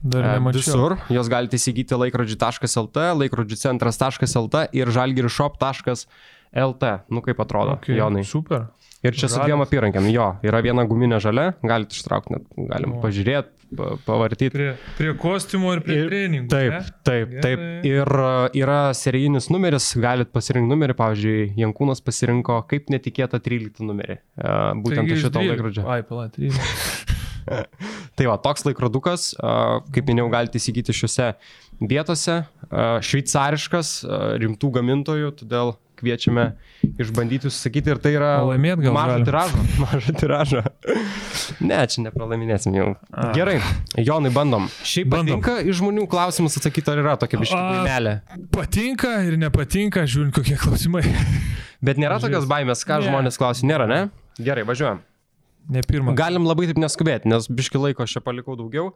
Dar E, nemačiau. Visur. Jos galite įsigyti laikrodžių.lt, laikrodžių centras.lt ir žalgirišop.lt. Nu kaip atrodo, okay. Jonai. Super. Ir čia su Žalias. dviem apyrankėm. Jo, yra viena guminė žalia, galite ištraukti, net galim O. pažiūrėti, pavartyti. Prie, prie kostiumo ir prie Ir- treningų. Taip, ne? taip, taip. Gerai. Ir uh, yra serijinis numeris, galit pasirinkti numerį, pavyzdžiui, Jankūnas pasirinko kaip netikėtą 13 numerį. Uh, būtent Taigi iš šito 12. laikrodžio. Ai, pala, 13. Tai va, toks laikrodukas, uh, kaip minėjau, galite įsigyti šiuose vietose. Šveicariškas, rimtų gamintojų, todėl kviečiame išbandyti užsakyti ir tai yra O laimėt gal mažą galim? tiražą. Mažą tiražą. Ne, čia nepralaiminėsim jau. A. Gerai, Jonai, bandom. Šiaip Bandom. patinka iš žmonių klausimus atsakyti, ar yra tokia A. biškimelė. Patinka ir nepatinka, žiūrint kokie klausimai. Bet nėra tokios baimės, ką Ne. žmonės klausia. Nėra, ne? Gerai, važiuojam. Ne pirmą. Galim labai taip neskubėti, nes biški laiko aš čia palikau daugiau.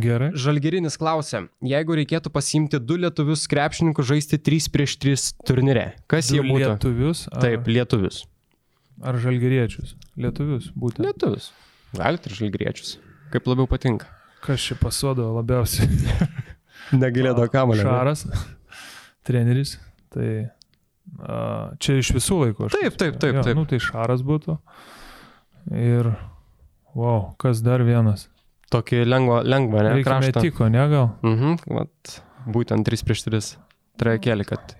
Gerai. Žalgirinis klausia, jeigu reikėtų pasiimti du lietuvius krepšininkus žaisti 3 prieš 3 turnyre, kas Du jie būtų? Lietuvius. Ar, Taip, lietuvius. Ar žalgeriečius? Lietuvius, būtent. Lietuvius. Galite ir žalgiriečius. Kaip labiau patinka. Kas čia pasodo labiausiai? Negalėdo kamalio. Šaras, treneris. Tai a, čia iš visų laikų. Taip, taip, taip, taip. Nu, tai Šaras būtų. Ir, wow, kas dar vienas? Tokį lengvą, lengvą, ne? Reikia Kraštą. metiko, ne gal? Mhm, vat, būtent 3 prieš 3. Trajekėlį, kad.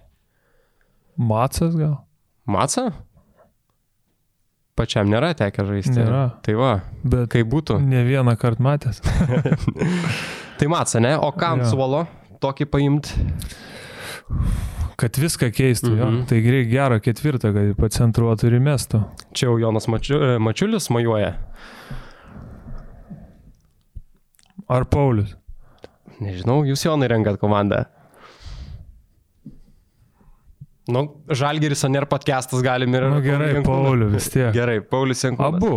Macas gal? Maca? Pačiam nėra tekę žaisti. Nėra. Tai va, Bet kaip būtų. ne vieną kartą matęs. Tai maca, ne? O kam Jo. suolo tokį paimti? Kad viską keistų, mhm. jo. Mhm. Tai reikia gerą ketvirtą, kad pacentruotų ir įmestų. Čia jau Jonas Mačiu, e, Mačiulis mojuoja. Ar Paulius? Nežinau, jūs Jonai renkat komandą. Nu, Žalgeris, o nėra podcastas, galim ir... Na nu, gerai, Paulius vis tiek. Gerai, Paulius Jankūnas. Abu.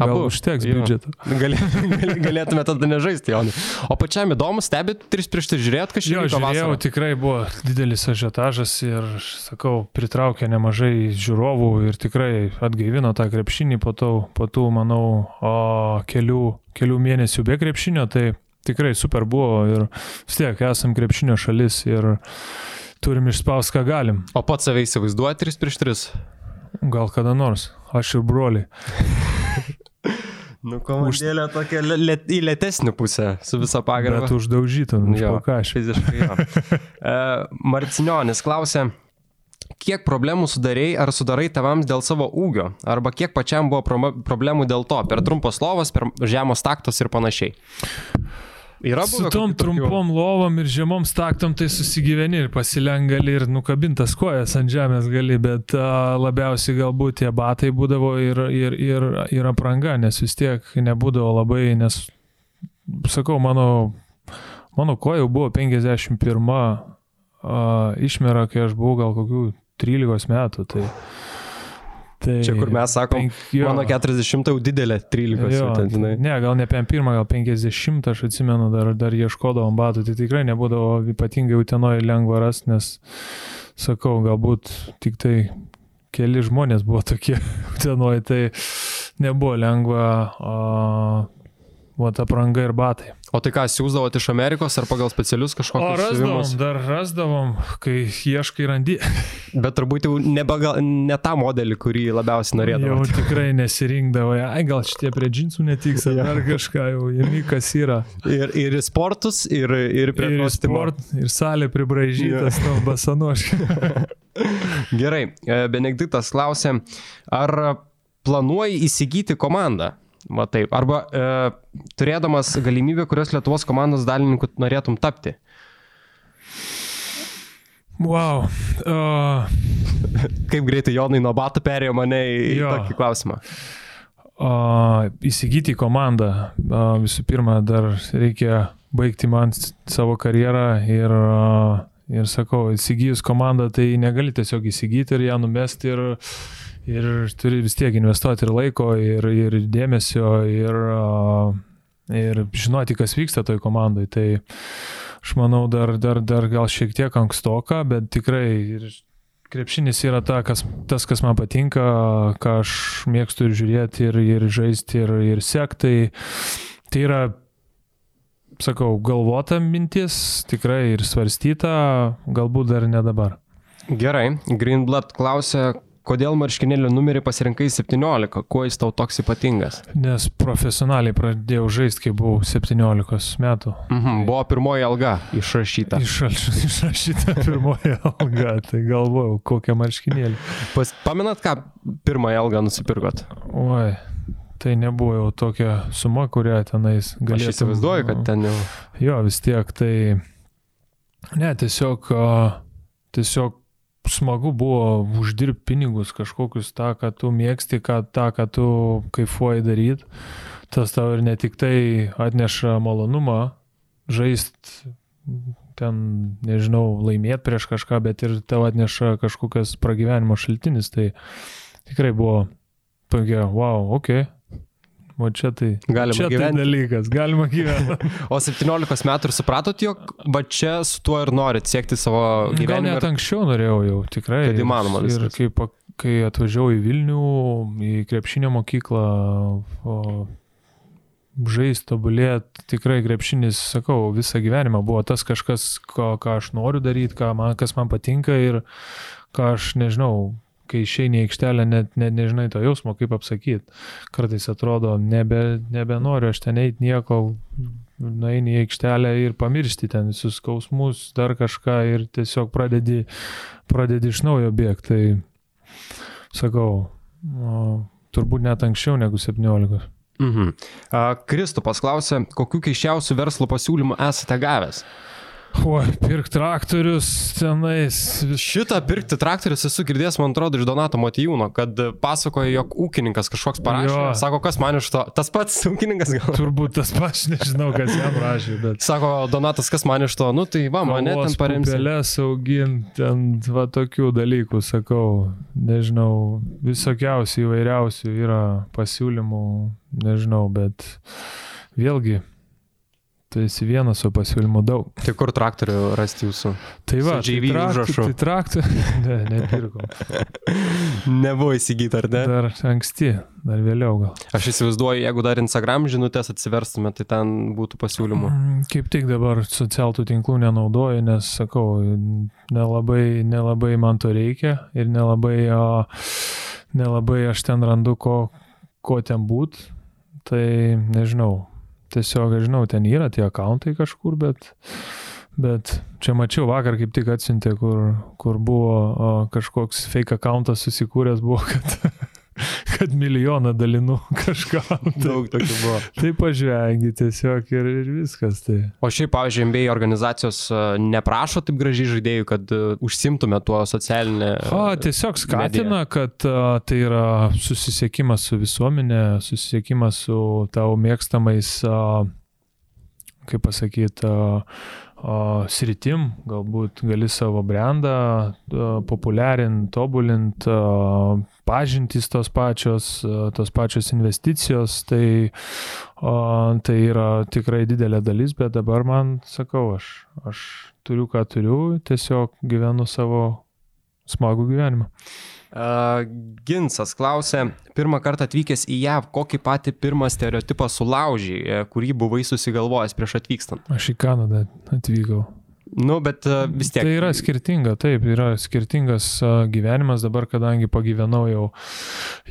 Gal Abu. užteks Jo. biudžeto. Gali, gali, galėtume tada nežaisti, Jonai. O pačiam įdomu, stebit 3 prieš 3 žiūrėt, kas Jo, žiūrėjau, tikrai buvo didelis ažiotažas ir, sakau, pritraukė nemažai žiūrovų ir tikrai atgaivino tą krepšinį po, to, po tų, manau, o, kelių, kelių mėnesių be krepšinio, tai tikrai super buvo ir vis tiek esam krepšinio šalis ir turim išspausti, ką galim. O pats save įsivaizduoja 3 prieš 3. Gal kada nors, aš ir broliai. Nu, komandėlė tokia le, le, į lėtesnį pusę su visa pagarba. Bet uždaužytų, Jo, užpakaš. Fiziškai. Jo. E, Marcinionis klausė, kiek problemų sudarėjai ar sudarai tavams dėl savo ūgio? Arba kiek pačiam buvo problemų dėl to? Per trumpos lovos, per žemos taktos ir panašiai. Yra Su tom trumpom lovom ir žemom staktom tai susigyveni ir pasilenk gali ir nukabintas kojas ant žemės gali, bet a, labiausiai galbūt tie batai būdavo ir, ir, ir, ir apranga, nes vis tiek nebūdavo labai, nes, sakau, mano, mano koja jau buvo 51 a, išmera, kai aš buvau gal kokių 13 metų. Tai, tai Čia kur mes sakom, penk- jo. mano 40 jau didelė, 13 jau ten, žinai. Ne, gal ne 51, gal 50, aš atsimenu, dar, dar ieškodavom batų, tai tikrai nebūdavo ypatingai utenoje lengva rasti, nes, sakau, galbūt tik tai keli žmonės buvo tokie utenoje, tai nebuvo lengva, o, o ta pranga ir batai. O tai ką, siūsdavot iš Amerikos ar pagal specialius O kažkokius rasdavom, siuvimus? dar rasdavom, kai ieškai randi. Bet turbūt jau nebe, gal, ne tą modelį, kurį labiausiai Jau norėdavot. tikrai nesirinkdavo, ai gal šitie prie džinsų netiks, ar dar kažką jau, jamikas yra. Ir, ir sportus, ir, ir prie Ir, kostiumo. sport, ir salė pribražytas, yeah. basanoškai. Gerai, e, Benediktas klausė, ar planuoji įsigyti komandą? Va taip. Arba e, turėdamas galimybę, kurios Lietuvos komandos dalininkų norėtum tapti. Wow. Uh, Kaip greitai Jonai nuo batų perėjo mane į, Jo. tokį klausimą. uh, įsigyti komandą. Uh, visų pirma, dar reikia baigti man savo karjerą ir, uh, ir sakau, įsigijus komandą, tai negali tiesiog įsigyti ir ją numesti ir, ir turi vis tiek investuoti ir laiko, ir, ir dėmesio, ir, ir žinoti, kas vyksta toj komandai. Tai aš manau, dar, dar, dar gal šiek tiek ankstoka, bet tikrai ir krepšinis yra ta, kas, tas, kas man patinka, ką aš mėgstu ir žiūrėti, ir, ir žaisti, ir, ir sekti. Tai, yra sakau, galvota mintis, tikrai ir svarstyta, galbūt dar ne dabar. Gerai, Greenblood klausia, kodėl marškinėlių numerį pasirinkai 17, kuo jis tau toks ypatingas? Nes profesionaliai pradėjau žaisti, kai buvau 17 metų. Mhm, buvo pirmoji alga išrašyta. Išraš, išrašyta pirmoji alga, tai galvojau, kokią marškinėlį. Pas, pamenat, ką pirmąją algą nusipirkot? Oi, tai nebuvo jau tokia suma, kurią tenais galėčiau. Aš įsivaizduoju, kad ten jau. Jo, vis tiek tai... Ne, tiesiog, tiesiog smagu buvo uždirbti pinigus kažkokius tą, ką tu mėgsti, ką, tą, ką tu kaifuoji daryti. Tas tau ir ne tik tai atneša malonumą žaisti ten, nežinau, laimėti prieš kažką, bet ir tau atneša kažkokias pragyvenimo šaltinis. Tai tikrai buvo tokia, wow, ok, O čia tai, galima čia tai dalykas, galima gyventi. o 17 metų ir supratot, jog va čia su tuo ir norit siekti savo gyvenimą? Gal net anksčiau norėjau jau, tikrai. Kad įmanoma viskas. Ir kai, kai atvažiavau į Vilnių, į krepšinio mokyklą, o žaisti, tobulėti, tikrai krepšinis, sakau, visą gyvenimą buvo tas kažkas, ko, ką aš noriu daryti, man, kas man patinka ir ką aš, nežinau, kai išeini į aikštelę, net, net nežinai to jausmo, kaip apsakyti. Kartais atrodo, nebe, nebenoriu aš ten eiti nieko, nueini į aikštelę ir pamiršti ten visus skausmus, dar kažką ir tiesiog pradedi, pradedi iš naujo bėgti. Tai sakau, o, turbūt net anksčiau negu 17. Mhm. Kristupas klausė, kokiu keiščiausių verslo pasiūlymų esate gavęs? O, pirkti traktorius tenais. Šitą pirkti traktorius esu girdėjęs, man atrodo, iš Donato Matijūno, kad pasakoja, jog ūkininkas kažkoks parašė. Jo. Sako, kas man iš to. Tas pats ūkininkas gal. Turbūt tas pats, nežinau, kas jam rašė. Bet... Sako, Donatas, kas man iš to. Nu tai va, mane ten parems. Pelės auginti, ten va tokių dalykų, sakau. Nežinau, visokiausių įvairiausių yra pasiūlymų, nežinau, bet vėlgi Tai esi vienas, o pasiūlymų daug. Tai kur traktorių rasti jūsų? Tai va, tai traktorių. Tai traktorių. Ne, nepirkom. Nebuvo įsigyti, ar ne? Dar anksti, dar vėliau gal. Aš įsivaizduoju, jeigu dar Instagram žinutės atsiverstume, tai ten būtų pasiūlymų. Mm, kaip tik dabar socialinių tinklų nenaudoju, nes sakau, nelabai, nelabai man to reikia ir nelabai, o, nelabai aš ten randu, ko, ko ten būt. Tai nežinau, tiesiog, aš žinau, ten yra tie akauntai kažkur, bet, bet čia mačiau vakar kaip tik atsiuntė, kur, kur buvo o, kažkoks fake akauntas susikūręs buvo, kad kad milijoną dalinu kažkam. Daug tokių buvo. Tai pažvengi tiesiog ir, ir viskas. Tai. O šiaip, pavyzdžiui, MBA organizacijos e, neprašo taip gražiai žaidėjų, kad uh, užsimtume tuo socialinę. O, tiesiog skatina, mediją. kad uh, tai yra susisiekimas su visuomenė, susisiekimas su tavo mėgstamais, uh, kaip pasakyti, sritim, galbūt gali savo brandą populiarinti, tobulinti, pažintys tos pačios, tos pačios investicijos, tai, tai yra tikrai didelė dalis, bet dabar man, sakau, aš, aš turiu ką turiu, tiesiog gyvenu savo smagų gyvenimą. Uh, Ginsas klausė, pirmą kartą atvykęs į JAV, kokį patį pirmą stereotipą sulaužį, e, kurį buvai susigalvojęs prieš atvykstant? Aš į Kanadą atvykau. Nu, bet uh, vis tiek. Tai yra skirtinga, taip, yra skirtingas uh, gyvenimas dabar, kadangi pagyvenau jau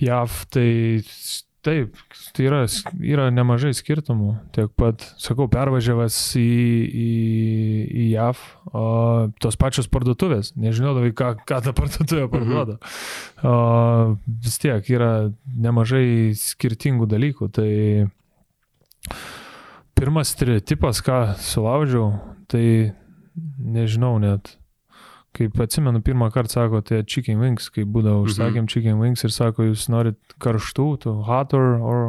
JAV, tai Taip, tai yra, yra nemažai skirtumų. Tiek pat, sakau, pervažiavęs į, į, į JAV, o, tos pačios parduotuvės, nežinodavai, ką, ką ta parduotuvė mhm. parduoda. Mhm. O, vis tiek yra nemažai skirtingų dalykų. Tai pirmas stereotipas, ką sulaužiau, tai nežinau net kaip atsimenu, pirmą kartą sako, tai chicken wings, kai būdavo, mhm. užsakėm mhm. chicken wings ir sako, jūs norit karštų, tu hot or, or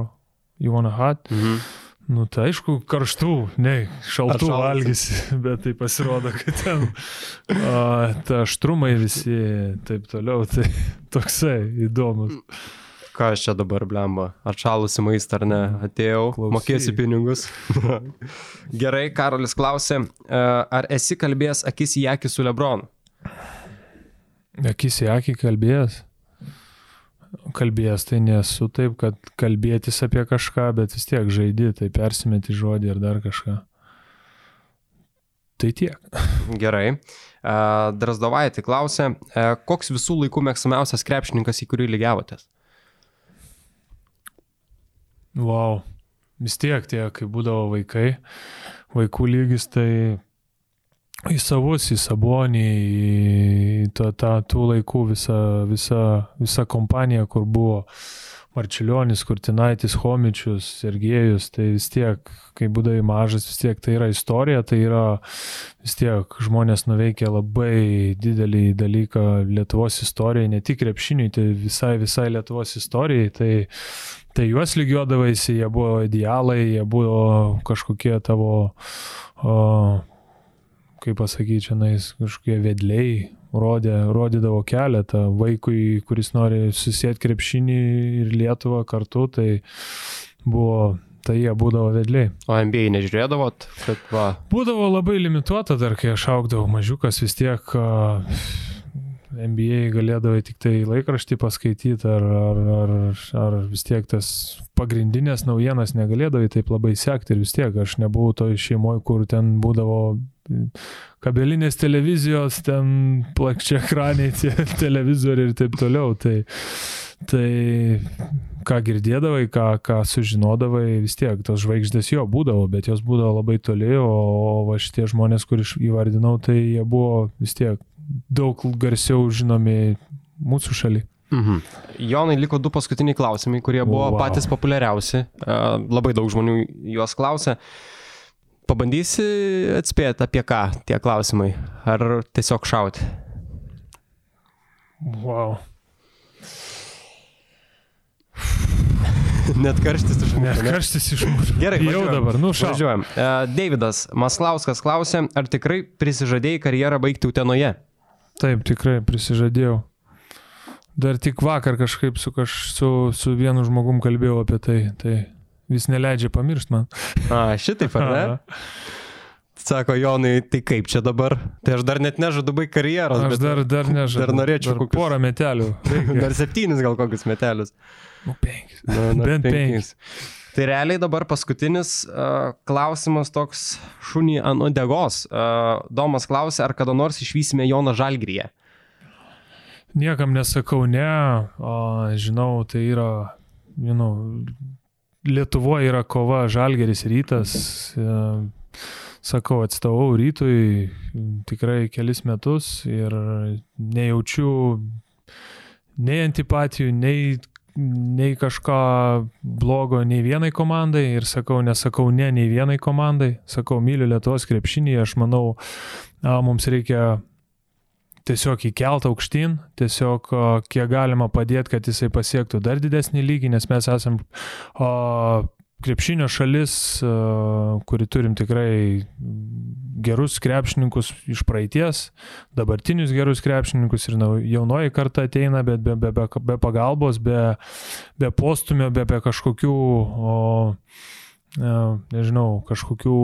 you wanna hot. Mhm. Nu, tai aišku, karštų, ne, šaltų valgysi, bet tai pasirodo, kad ten a, ta štrumai visi, taip toliau, tai toksai įdomus. Ką aš čia dabar blemba? Atšalusi maistą ar ne? Atėjau, Klausy. mokėsiu pinigus. Gerai, Karolis klausė, ar esi kalbėjęs akis į akį su Lebronu? Akis į akį kalbėjęs. Kalbėjęs tai nesu taip, kad kalbėtis apie kažką, bet vis tiek žaidži, tai persimeti žodį ir dar kažką. tai tiek. Gerai. Drasdovaitė klausė, koks visų laikų mėgstamiausias krepšininkas, į kurį lygiavotės? Wow. Vis tiek tie, kai būdavo vaikai, vaikų lygis, tai į savus, į sabonį, į tą, tą, tų laikų visą, visą, visą kompaniją, kur buvo Marčiulionis, Kurtinaitis, Homičius, Sergejus, tai vis tiek, kai būdai mažas, vis tiek tai yra istorija, tai yra vis tiek žmonės nuveikė labai didelį dalyką Lietuvos istorijai, ne tik krepšiniui, tai visai, visai Lietuvos istorijai, tai, tai juos lygiuodavaisi, jie buvo idealai, jie buvo kažkokie tavo, o, kaip pasakyti, čia nais, kažkokie vedliai, rodė, rodydavo keletą vaikui, kuris nori susėti krepšinį ir Lietuvą kartu, tai buvo, tai jie būdavo vedliai. O NBA nežiūrėdavot, kad va. Būdavo labai limituota dar, kai aš augdavau mažiukas vis tiek. NBA galėdavai tik tai laikraštį paskaityti, ar, ar, ar, ar vis tiek tas pagrindinės naujienas negalėdavai taip labai sekti ir vis tiek aš nebuvau toj šeimoje, kur ten būdavo kabelinės televizijos, ten plakščia ekraniai, televizoriai ir taip toliau. Tai, tai ką girdėdavai, ką, ką sužinodavai, vis tiek tos žvaigždės jo būdavo, bet jos būdavo labai toli, o, o va šitie žmonės, kur įvardinau, tai jie buvo vis tiek daug garsiau žinomi mūsų šalyje. Mhm. Jonai, liko du paskutiniai klausimai, kurie buvo wow. patys populiariausi. Labai daug žmonių juos klausė. Pabandysi atspėti apie ką tie klausimai, ar tiesiog šauti? Wow. Net karštis išmušė. Net karštis išmušė. Gerai, jau važiuojam. dabar, nu šau. Važiuojam. Uh, Davidas Maslauskas klausė, ar tikrai prisižadėjai karjerą baigti Utenoje? Taip, tikrai prisižadėjau. Dar tik vakar kažkaip su, kaž, su, su vienu žmogum kalbėjau apie tai. Tai vis neleidžia pamiršti man. A, šitaip, ar ne? Sako Jonai, tai kaip čia dabar? Tai aš dar net nežadu baigti karjeros. Aš dar, dar nežadu. Dar norėčiau dar kokius... porą metelių. dar septynis gal kokius metelius. Nu, penkis. Nu, nu, Bent penkis. Tai realiai dabar paskutinis uh, klausimas toks šunį ant odegos. Uh, Domas klausė, ar kada nors išvysime Joną Žalgryje? Niekam nesakau ne, o žinau, tai yra, know, Lietuvoje yra kova Žalgeris rytas. Sakau, atstovau rytui tikrai kelis metus ir nejaučiu nei antipatijų, nei, nei kažką blogo nei vienai komandai ir sakau, nesakau ne nei vienai komandai, sakau, myliu Lietuvos krepšinį, aš manau, mums reikia tiesiog įkelt aukštyn, tiesiog kiek galima padėti, kad jisai pasiektų dar didesnį lygį, nes mes esam o, krepšinio šalis, o, kuri turim tikrai gerus krepšininkus iš praeities, dabartinius gerus krepšininkus ir jaunoji karta ateina, bet be, be, be, be pagalbos, be, be postumio, be, be kažkokių, o, nežinau, kažkokių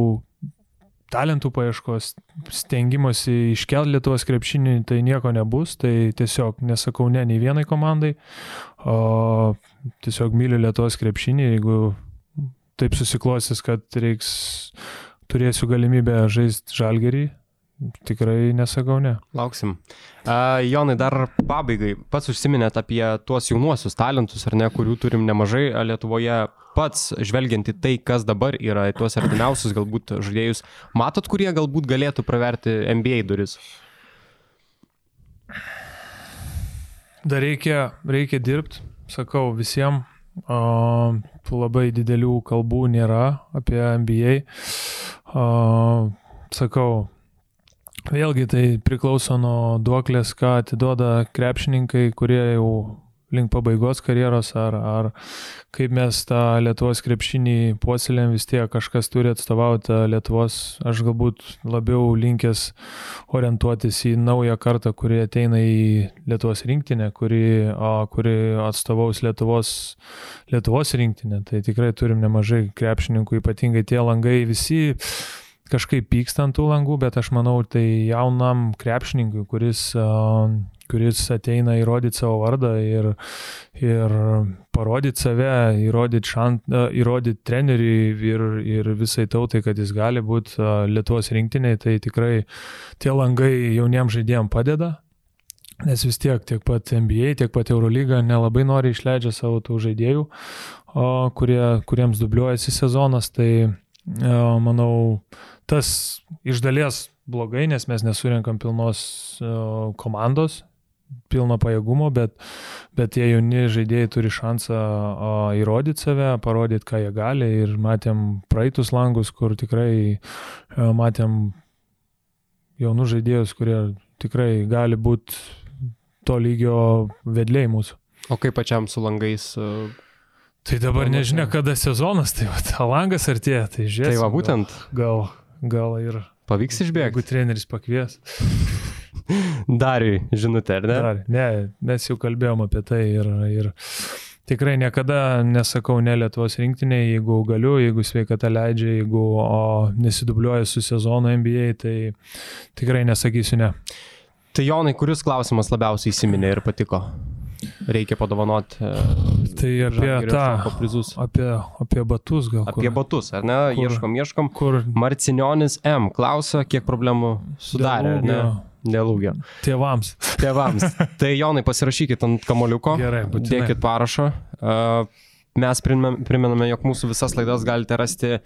talentų paieškos, stengimosi iškelti Lietuvos krepšinį, tai nieko nebus, tai tiesiog nesakau ne nei vienai komandai, o tiesiog myliu Lietuvos krepšinį, jeigu taip susiklostys, kad reiks, turėsiu galimybę žaisti žalgerį, Tikrai nesakau ne. Lauksim. Uh, Jonai, dar pabaigai. Pats užsiminėt apie tuos jaunuosius talentus, ar ne, kurių turim nemažai Lietuvoje. Pats žvelgiant į tai, kas dabar yra, tuos artimiausius galbūt žaidėjus, matot, kurie galbūt galėtų praverti NBA duris? Dar reikia, reikia dirbti, sakau visiems. Uh, labai didelių kalbų nėra apie NBA. Uh, sakau, Vėlgi tai priklauso nuo duoklės, ką atiduoda krepšininkai, kurie jau link pabaigos karjeros, ar, ar kaip mes tą Lietuvos krepšinį puoselėm, vis tiek kažkas turi atstovauti Lietuvos, aš galbūt labiau linkęs orientuotis į naują kartą, kuri ateina į Lietuvos rinktinę, kuri, o, kuri atstovaus Lietuvos, Lietuvos rinktinę. Tai tikrai turim nemažai krepšininkų, ypatingai tie langai visi kažkaip pyksta ant tų langų, bet aš manau, tai jaunam krepšininkui, kuris kuris ateina įrodyti savo vardą ir, ir parodyti save, įrodyti, šant, įrodyti treneriui ir, ir visai tautai, kad jis gali būti Lietuvos rinktiniai, tai tikrai tie langai jauniems žaidėjams padeda. Nes vis tiek tiek pat NBA, tiek pat Eurolyga nelabai nori išleidžia savo tų žaidėjų, kurie, kuriems dubliuojasi sezonas. Tai manau, tas iš dalies blogai, nes mes nesurinkam pilnos komandos, pilno pajėgumo, bet, bet tie jauni žaidėjai turi šansą įrodyti save, parodyti, ką jie gali. Ir matėm praeitus langus, kur tikrai matėm jaunų žaidėjus, kurie tikrai gali būti to lygio vedliai mūsų. O kaip pačiam su langais? E, tai dabar nežinia, kada sezonas, tai va, langas artėja, tai žiūrėk. Tai va, būtent. Gal, gal ir. Pavyks išbėgti. Jeigu treneris pakvies. Dariui, žinutė, ar ne? Dar, ne, mes jau kalbėjom apie tai ir, ir tikrai niekada nesakau ne Lietuvos rinktinėje, jeigu galiu, jeigu sveikata leidžia, jeigu nesidubliuoju su sezonu NBA, tai tikrai nesakysiu ne. Tai Jonai, kuris klausimas labiausiai įsiminė ir patiko? Reikia padovanoti. E, tai apie tą. Apie, apie batus gal. Apie kur, batus, ar ne? Kur, ieškom, ieškom. Kur? Marcinionis M. klausia, kiek problemų sudarė, ar ne? Dėl ūgio. Tėvams. Tėvams. tai Jonai, pasirašykit ant kamoliuko. Gerai, būtinai. Dėkit parašą. Uh, Mes priminame, jog mūsų visas laidas galite rasti e,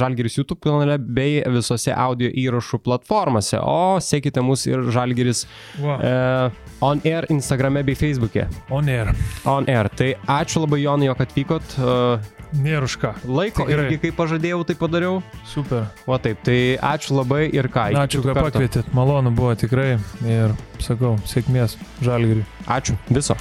Žalgiris YouTube kanale bei visose audio įrašų platformose. O sekite mus ir Žalgiris wow. e, On Air Instagrame bei Facebook'e. On Air. On Air. Tai ačiū labai Jonai, jog atvykot. E, Nėra už ką. Laiko tai irgi, kaip pažadėjau, tai padariau. Super. O taip, tai ačiū labai ir ką. Ačiū, kad pakvietėt. Malonu buvo tikrai. Ir sakau, sėkmės Žalgiriui. Ačiū. Viso.